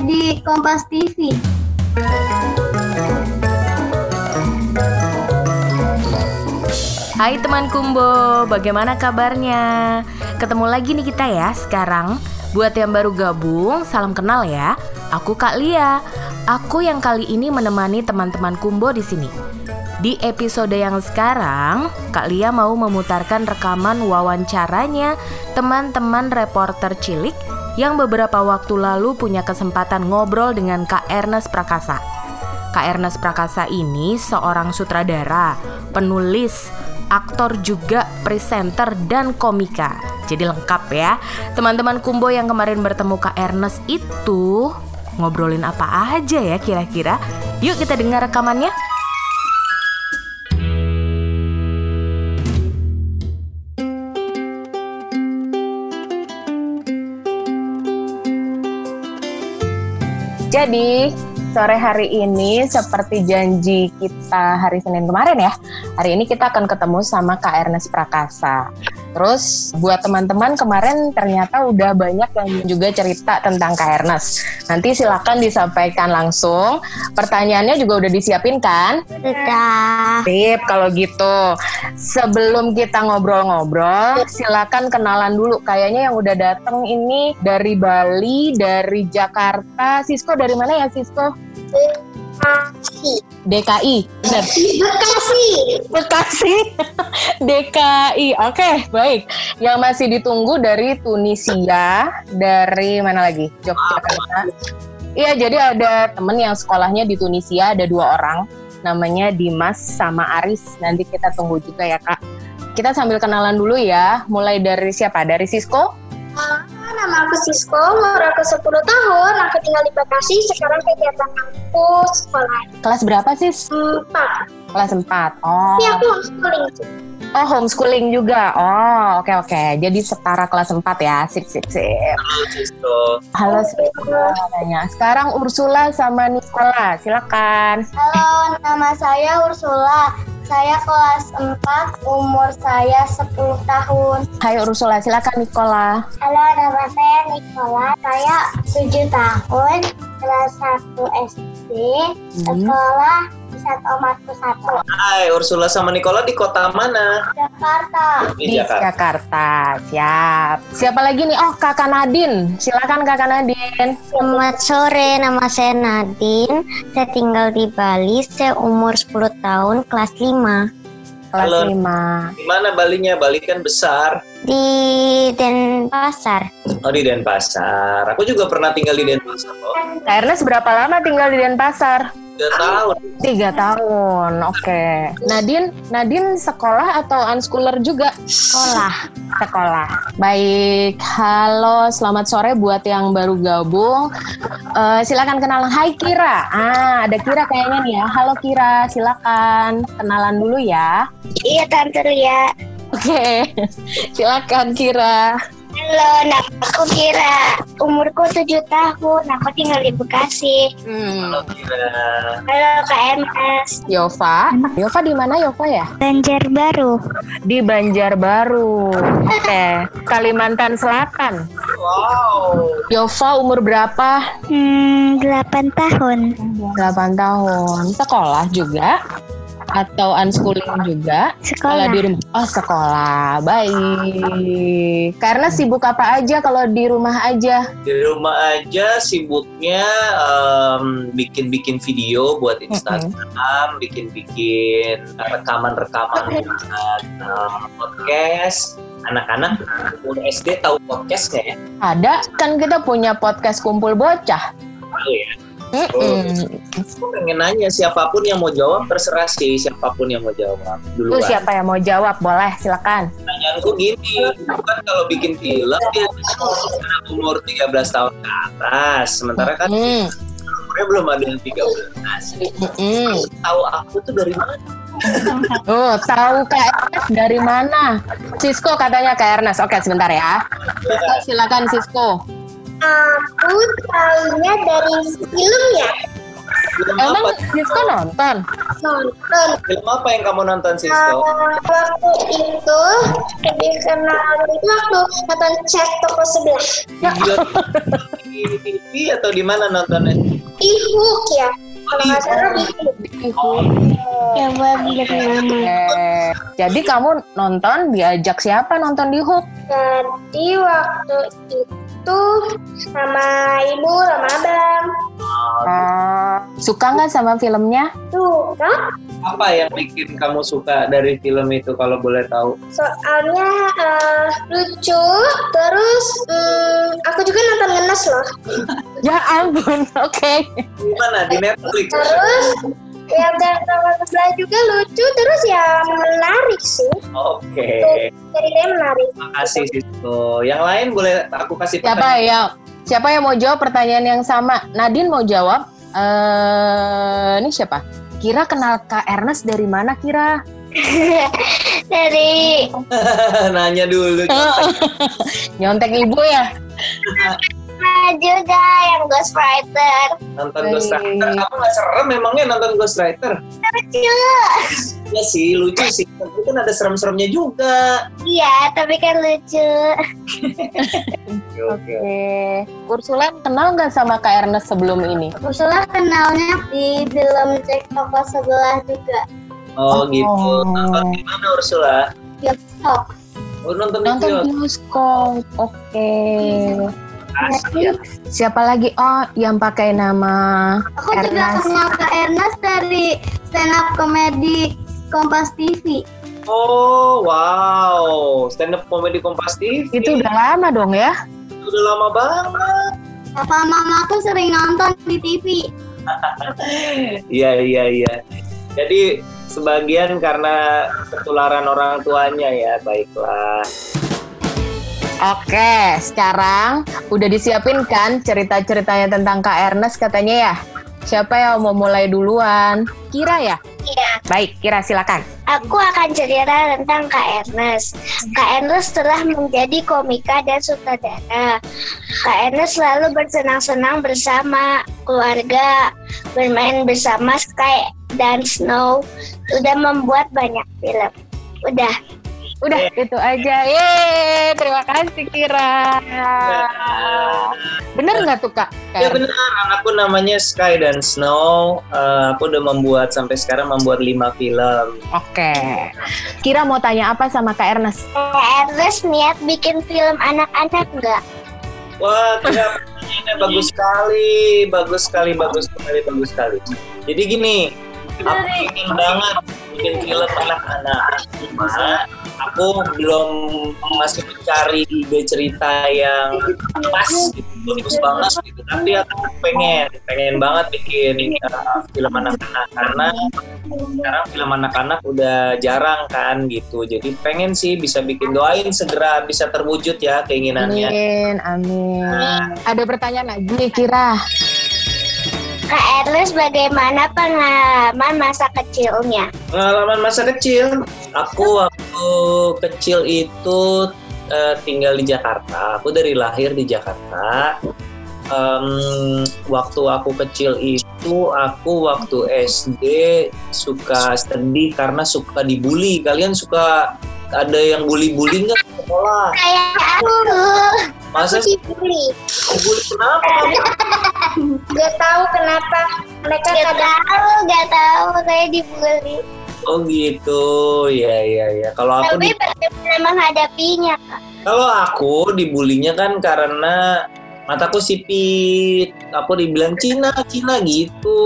di Kompas TV. Hai teman Kumbo, bagaimana kabarnya? Ketemu lagi nih kita ya sekarang. Buat yang baru gabung, salam kenal ya. Aku Kak Lia. Aku yang kali ini menemani teman-teman Kumbo di sini. Di episode yang sekarang, Kak Lia mau memutarkan rekaman wawancaranya teman-teman reporter cilik yang beberapa waktu lalu punya kesempatan ngobrol dengan Kak Ernest Prakasa. Kak Ernest Prakasa ini seorang sutradara, penulis, aktor juga, presenter, dan komika. Jadi lengkap ya. Teman-teman Kumbo yang kemarin bertemu Kak Ernest itu ngobrolin apa aja ya kira-kira? Yuk kita dengar rekamannya. Jadi sore hari ini seperti janji kita hari Senin kemarin ya. Hari ini kita akan ketemu sama Kak Ernest Prakasa. Terus buat teman-teman kemarin ternyata udah banyak yang juga cerita tentang Kak Ernest. Nanti silakan disampaikan langsung. Pertanyaannya juga udah disiapin kan? Sudah. Sip, kalau gitu. Sebelum kita ngobrol-ngobrol, silakan kenalan dulu. Kayaknya yang udah datang ini dari Bali, dari Jakarta. Sisko dari mana ya Sisko? DKI, benar. Bekasi. Bekasi, DKI. Oke, baik. Yang masih ditunggu dari Tunisia, dari mana lagi? Yogyakarta. Iya, jadi ada temen yang sekolahnya di Tunisia, ada dua orang. Namanya Dimas sama Aris. Nanti kita tunggu juga ya, Kak. Kita sambil kenalan dulu ya. Mulai dari siapa? Dari Sisko? Ah, nama aku Sisko, umur aku 10 tahun. Aku tinggal di Bekasi. Sekarang kegiatan aku sekolah Kelas berapa, Sis? 4. Kelas 4. Oh. Ini aku homeschooling. Oh, homeschooling juga. Oh, oke oke. Jadi setara kelas 4 ya. Sip sip sip. Halo semuanya. Sekarang Ursula sama Nicola. Silakan. Halo, nama saya Ursula. Saya kelas 4, umur saya 10 tahun. Hai Ursula, silakan Nicola. Halo, nama saya Nicola. Saya 7 tahun, kelas 1 SD, sekolah di Satu Omatku 1, Hai, Ursula sama Nicola di kota mana? Jakarta. Di Jakarta. Jakarta. Siap. Siapa lagi nih? Oh, Kakak Nadine. Silakan Kakak Nadine. Selamat sore, nama saya Nadine. Saya tinggal di Bali. Saya umur 10 tahun, kelas 5. Kelas Halo. 5. Di mana Balinya? Bali kan besar. Di Denpasar. Oh, di Denpasar. Aku juga pernah tinggal di Denpasar loh. Kak Ernest berapa lama tinggal di Denpasar? Tiga tahun. Tiga tahun, oke. Nadine, Nadine sekolah atau unschooler juga? Sekolah. Sekolah. Baik, halo, selamat sore buat yang baru gabung. Eh, silakan kenalan. Hai Kira. Ah, ada Kira kayaknya nih ya. Halo Kira, silakan kenalan dulu ya. Iya, Tante Ria. Oke, silakan Kira. Halo, nama aku Kira. Umurku 7 tahun. Aku tinggal di Bekasi. Hmm, Halo Kira. Halo, Kak MS. Yova. Yova di mana Yova ya? Banjarbaru. Di Banjarbaru. Oke, Kalimantan Selatan. Wow. Yova umur berapa? Hmm, 8 tahun. 8 tahun. Sekolah juga? Atau unschooling juga? Kalau Sekolah. di rumah. Oh, sekolah. Baik. Karena sibuk apa aja kalau di rumah aja? Di rumah aja sibuknya em, bikin-bikin video buat Instagram, bikin-bikin rekaman-rekaman em, podcast. Anak-anak umur SD tahu podcast nggak ya? Ada. Kan kita punya podcast kumpul bocah. Tahu ya. Mm-mm. Aku pengen nanya siapa pun yang mau jawab terserah sih siapa pun yang mau jawab Lu duluan. siapa yang mau jawab? Boleh, silakan. Pertanyaanku gini, kan kalau bikin film dia umur 13 tahun ke atas, sementara kan Mm. umurnya belum ada yang 13. Mm-mm. Tahu aku tuh dari mana? Oh, tahu Kak Ernest dari mana? Sisko katanya Kak Ernest. Oke, sebentar ya. Sisko, silakan Sisko. Aku tahunya dari film ya. Emang apa? Sisko nonton? nonton. Film apa yang kamu nonton Sisko? Uh, waktu itu lebih kenal itu waktu nonton chat toko sebelah. Video di TV atau di mana nontonnya? Ihuk ya. Kalau nggak salah Ihuk. Coba bilang nama. Eh, jadi kamu nonton diajak siapa nonton di Hook? Jadi waktu itu sama ibu sama abang. Oh, suka nggak sama filmnya? Tuh kan? Apa yang bikin kamu suka dari film itu kalau boleh tahu? Soalnya eh, lucu, terus hmm, aku juga nonton ngenes loh. Ya ampun, oke. Di mana? Di Netflix? Terus yang toko sebelah juga lucu, terus ya menarik sih. Oke. Ceritanya menarik. Makasih Sisko. Yang lain boleh aku kasih Siapa pertanyaan? ya? Siapa yang mau jawab pertanyaan yang sama? Nadine mau jawab. Eh, ini siapa? Kira kenal Kak Ernest dari mana Kira? Dari Nanya dulu. Nyontek ibu ya? Juga yang ghostwriter. Nonton Ghost Rider. Kamu nggak serem memangnya nonton Ghost Rider? Lucu. Ya sih, lucu sih. Tapi kan ada serem-seremnya juga. Iya, tapi kan lucu. Oke. Oke. Ursula kenal nggak sama Kak Ernest sebelum ini? Ursula kenalnya di film Cek Toko Sebelah juga. Oh, gitu. Oh. Nonton di mana Ursula? Bioskop. Oh, nonton, Nonton di bioskop. Oke. Asik ya. Siapa lagi? Oh, yang pakai nama Aku juga Ernest. kenal Kak Ernest dari stand up komedi Kompas TV. Oh, wow. Stand up comedy Kompas TV. Itu udah lama dong ya? udah lama banget. Papa mama aku sering nonton di TV. Iya, iya, iya. Jadi sebagian karena ketularan orang tuanya ya, baiklah. Oke, sekarang udah disiapin kan cerita-ceritanya tentang Kak Ernest katanya ya? Siapa yang mau mulai duluan? Kira ya? Iya. Baik, Kira silakan. Aku akan cerita tentang Kak Ernest. Kak Ernest telah menjadi komika dan sutradara. Kak Ernest selalu bersenang-senang bersama keluarga, bermain bersama Sky dan Snow, sudah membuat banyak film. Udah. Udah, itu aja. Yeay, terima kasih Kira. Bener nggak tuh Kak? Ya Ernest? benar, anakku namanya Sky dan Snow. Eh, aku udah membuat sampai sekarang membuat lima film. Oke. Kira mau tanya apa sama Kak Ernest? Kak Ernest niat bikin film anak-anak nggak? Wah, kira bagus sekali, bagus sekali, bagus sekali, bagus sekali. Jadi gini, aku ingin banget bikin film anak-anak, cuma aku belum masih mencari ide cerita yang pas, gitu, bagus banget gitu. Tapi aku pengen, pengen banget bikin uh, film anak-anak karena sekarang film anak-anak udah jarang kan gitu. Jadi pengen sih bisa bikin doain segera bisa terwujud ya keinginannya. Amin, amin. Ada pertanyaan lagi Kira. Kak Ernest bagaimana pengalaman masa kecilnya? Pengalaman masa kecil, aku waktu kecil itu eh, tinggal di Jakarta. Aku dari lahir di Jakarta. Em, waktu aku kecil itu, aku waktu SD suka sedih karena suka dibully. Kalian suka ada yang bully-bully nggak di sekolah? Kayak aku, Masa aku dibully. bully kenapa? Gak tahu kenapa mereka gak tahu, gak tahu saya dibully. Oh gitu, ya ya ya. Kalau aku Tapi di- bagaimana menghadapinya? Kalau aku dibulinya kan karena mataku sipit. Aku dibilang Cina, Cina gitu.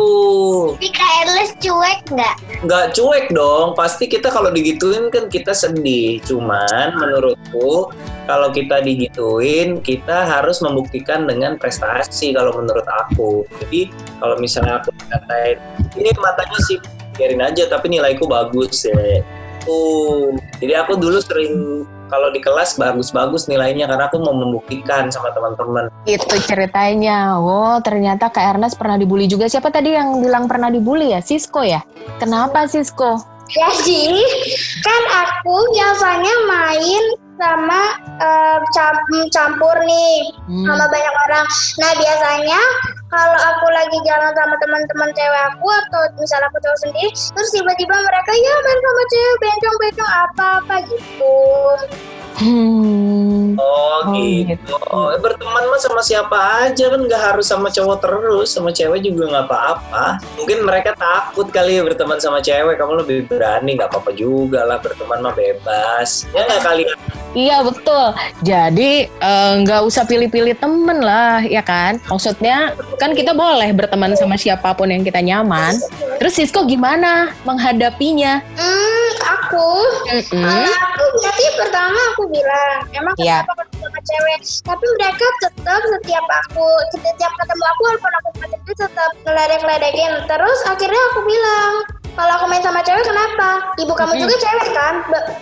Tapi Ernest cuek nggak? Nggak cuek dong. Pasti kita kalau digituin kan kita sedih. Cuman menurutku kalau kita digituin kita harus membuktikan dengan prestasi kalau menurut aku. Jadi kalau misalnya aku dikatain ini matanya sih biarin aja tapi nilaiku bagus ya. Tuh. Jadi aku dulu sering kalau di kelas bagus-bagus nilainya karena aku mau membuktikan sama teman-teman. Itu ceritanya. Wow, ternyata Kak Ernest pernah dibully juga. Siapa tadi yang bilang pernah dibully ya? Sisko ya? Kenapa Sisko? Jadi kan aku biasanya main sama eh, cam- campur nih Hmm. sama banyak orang. Nah biasanya kalau aku lagi jalan sama teman-teman cewek aku atau misalnya aku cowok sendiri terus tiba-tiba mereka ya main sama cewek bencong-bencong apa-apa gitu Hmm. Oh, Oh, gitu. gitu. Eh, Berteman mah sama siapa aja kan nggak harus sama cowok terus, sama cewek juga nggak apa-apa. Mungkin mereka takut kali ya berteman sama cewek, kamu lebih berani nggak apa-apa juga lah berteman mah bebas. Ya nggak kalian? Iya betul. Jadi eh, nggak usah pilih-pilih temen lah, ya kan? Maksudnya kan kita boleh berteman sama siapa pun yang kita nyaman. Terus Sisko gimana menghadapinya? hmm aku Mm-mm. Kalau aku berarti pertama aku bilang emang Iya. kenapa ketemu sama cewek tapi mereka tetap setiap aku setiap ketemu aku walaupun aku sama tetap ngeledek-ledekin terus akhirnya aku bilang kalau aku main sama cewek kenapa? Ibu kamu juga cewek kan? Be-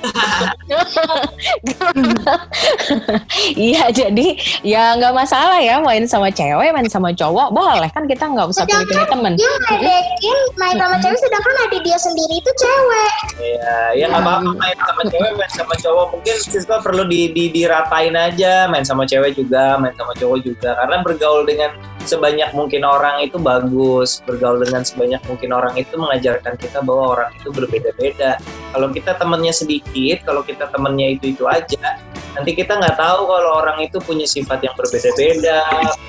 Iya jadi ya nggak masalah ya main sama cewek, main sama cowok boleh. Kan kita nggak usah pilih-pilih temen. dia ngeledekin main sama cewek sedangkan adik dia sendiri itu cewek. Ya, ya nggak apa-apa. Main sama cewek, main sama cowok. Mungkin Siska perlu di, di, diratain aja, main sama cewek juga, main sama cowok juga. Karena bergaul dengan sebanyak mungkin orang itu bagus. Bergaul dengan sebanyak mungkin orang itu mengajarkan kita bahwa orang itu berbeda-beda. Kalau kita temennya sedikit, kalau kita temennya itu itu aja, nanti kita nggak tahu kalau orang itu punya sifat yang berbeda-beda,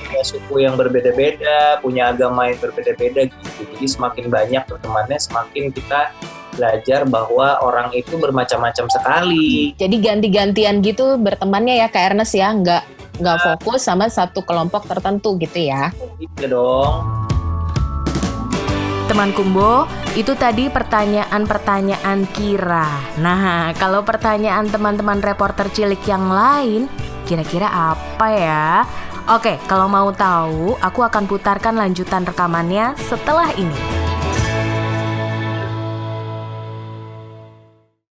punya suku yang berbeda-beda, punya agama yang berbeda-beda gitu. Jadi semakin banyak temannya, semakin kita belajar bahwa orang itu bermacam-macam sekali. Jadi ganti-gantian gitu bertemannya ya Kak Ernest ya, nggak nggak fokus sama satu kelompok tertentu gitu ya. Gitu dong. Teman Kumbo, itu tadi pertanyaan-pertanyaan Kira. Nah, kalau pertanyaan teman-teman reporter cilik yang lain, kira-kira apa ya? Oke, kalau mau tahu, aku akan putarkan lanjutan rekamannya setelah ini.